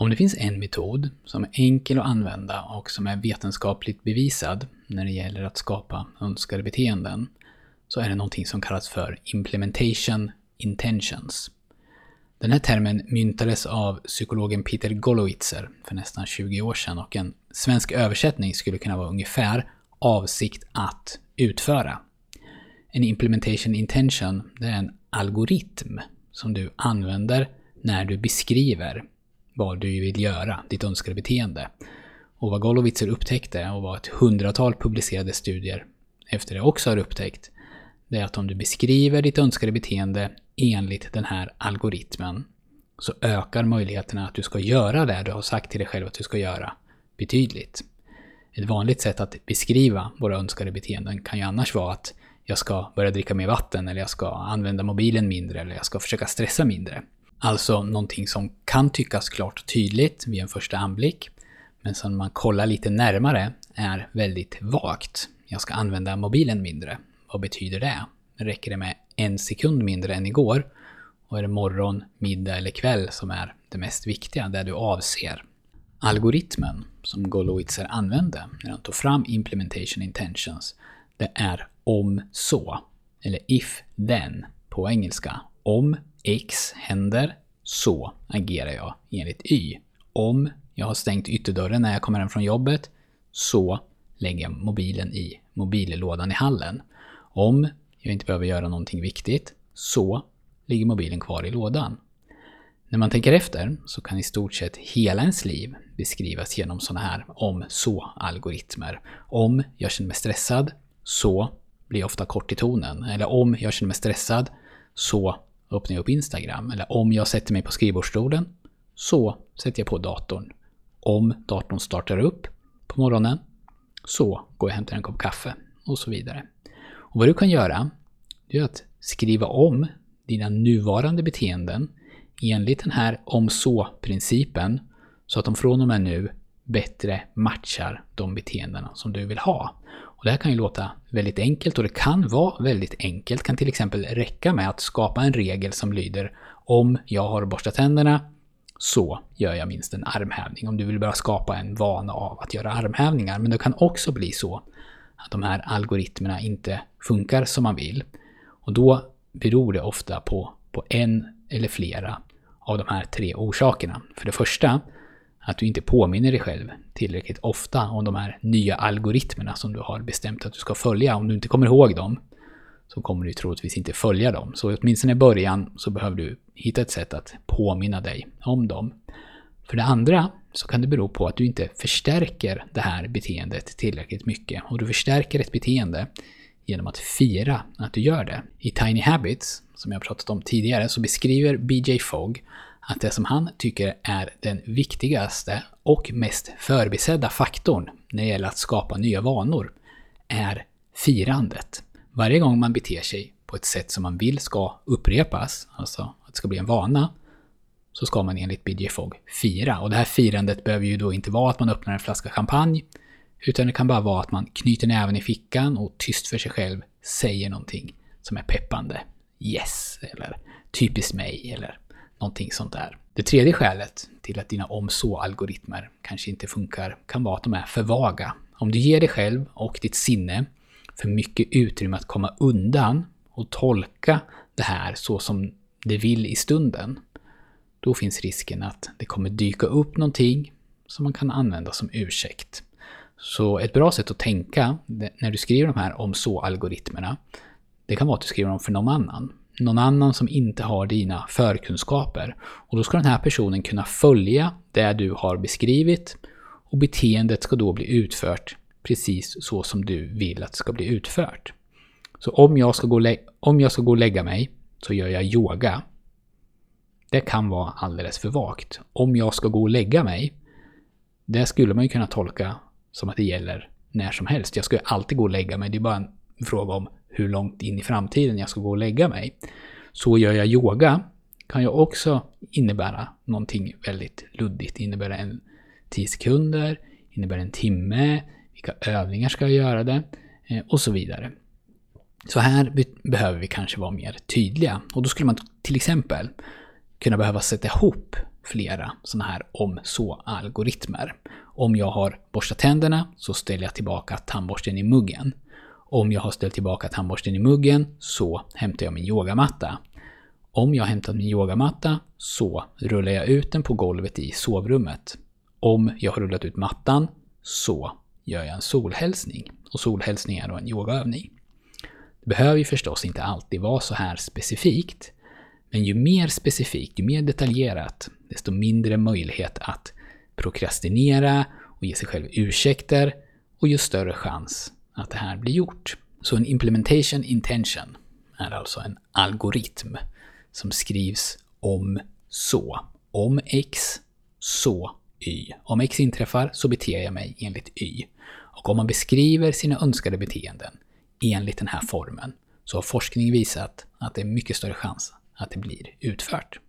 Om det finns en metod som är enkel att använda och som är vetenskapligt bevisad när det gäller att skapa önskade beteenden, så är det någonting som kallas för implementation intentions. Den här termen myntades av psykologen Peter Golowitzer för nästan 20 år sedan och en svensk översättning skulle kunna vara ungefär avsikt att utföra. En implementation intention, det är en algoritm som du använder när du beskriver vad du vill göra, ditt önskade beteende. Och vad Golovitzer upptäckte, och vad ett hundratal publicerade studier efter det också har upptäckt, det är att om du beskriver ditt önskade beteende enligt den här algoritmen så ökar möjligheterna att du ska göra det du har sagt till dig själv att du ska göra betydligt. Ett vanligt sätt att beskriva våra önskade beteenden kan ju annars vara att jag ska börja dricka mer vatten, eller jag ska använda mobilen mindre, eller jag ska försöka stressa mindre. Alltså någonting som kan tyckas klart och tydligt vid en första anblick, men som man kollar lite närmare är väldigt vagt. Jag ska använda mobilen mindre. Vad betyder det? Räcker det med en sekund mindre än igår? Och är det morgon, middag eller kväll som är det mest viktiga, det du avser? Algoritmen som Golowitzer använde när han tog fram Implementation Intentions, det är om så, eller if then på engelska. Om X händer, så agerar jag enligt Y. Om jag har stängt ytterdörren när jag kommer hem från jobbet, så lägger jag mobilen i mobillådan i hallen. Om jag inte behöver göra någonting viktigt, så ligger mobilen kvar i lådan. När man tänker efter så kan i stort sett hela ens liv beskrivas genom sådana här om så-algoritmer. Om jag känner mig stressad, så blir jag ofta kort i tonen. Eller om jag känner mig stressad, så öppnar jag upp Instagram. Eller om jag sätter mig på skrivbordsstolen, så sätter jag på datorn. Om datorn startar upp på morgonen, så går jag och hämtar en kopp kaffe. Och så vidare. Och vad du kan göra, det är att skriva om dina nuvarande beteenden enligt den här om så-principen så att de från och med nu bättre matchar de beteendena som du vill ha. Och det här kan ju låta väldigt enkelt och det kan vara väldigt enkelt. Det kan till exempel räcka med att skapa en regel som lyder om jag har borstat tänderna så gör jag minst en armhävning. Om du vill bara skapa en vana av att göra armhävningar. Men det kan också bli så att de här algoritmerna inte funkar som man vill. Och då beror det ofta på, på en eller flera av de här tre orsakerna. För det första, att du inte påminner dig själv tillräckligt ofta om de här nya algoritmerna som du har bestämt att du ska följa. Om du inte kommer ihåg dem så kommer du troligtvis inte följa dem. Så åtminstone i början så behöver du hitta ett sätt att påminna dig om dem. För det andra så kan det bero på att du inte förstärker det här beteendet tillräckligt mycket. Och du förstärker ett beteende genom att fira att du gör det. I Tiny Habits, som jag pratat om tidigare, så beskriver BJ Fogg att det som han tycker är den viktigaste och mest förbisedda faktorn när det gäller att skapa nya vanor är firandet. Varje gång man beter sig på ett sätt som man vill ska upprepas, alltså att det ska bli en vana, så ska man enligt BJ Fogg fira. Och det här firandet behöver ju då inte vara att man öppnar en flaska champagne, utan det kan bara vara att man knyter näven i fickan och tyst för sig själv säger någonting som är peppande. Yes, eller typiskt mig, eller någonting sånt där. Det tredje skälet till att dina om så-algoritmer kanske inte funkar kan vara att de är för vaga. Om du ger dig själv och ditt sinne för mycket utrymme att komma undan och tolka det här så som det vill i stunden, då finns risken att det kommer dyka upp någonting som man kan använda som ursäkt. Så ett bra sätt att tänka när du skriver de här om så-algoritmerna, det kan vara att du skriver dem för någon annan. Någon annan som inte har dina förkunskaper. Och då ska den här personen kunna följa det du har beskrivit och beteendet ska då bli utfört precis så som du vill att det ska bli utfört. Så om jag ska gå, om jag ska gå och lägga mig så gör jag yoga. Det kan vara alldeles för vagt. Om jag ska gå och lägga mig, det skulle man ju kunna tolka som att det gäller när som helst. Jag ska ju alltid gå och lägga mig. Det är bara en fråga om hur långt in i framtiden jag ska gå och lägga mig. Så gör jag yoga kan ju också innebära någonting väldigt luddigt. Innebär en 10 sekunder, innebär en timme, vilka övningar ska jag göra det eh, och så vidare. Så här behöver vi kanske vara mer tydliga. Och då skulle man till exempel kunna behöva sätta ihop flera sådana här om så-algoritmer. Om jag har borstat tänderna så ställer jag tillbaka tandborsten i muggen. Om jag har ställt tillbaka tandborsten i muggen så hämtar jag min yogamatta. Om jag har hämtat min yogamatta så rullar jag ut den på golvet i sovrummet. Om jag har rullat ut mattan så gör jag en solhälsning. Och solhälsning är då en yogaövning. Det behöver ju förstås inte alltid vara så här specifikt. Men ju mer specifikt, ju mer detaljerat, desto mindre möjlighet att prokrastinera och ge sig själv ursäkter och ju större chans att det här blir gjort. Så en implementation intention är alltså en algoritm som skrivs om så. Om X, så Y. Om X inträffar så beter jag mig enligt Y. Och om man beskriver sina önskade beteenden enligt den här formen så har forskning visat att det är mycket större chans att det blir utfört.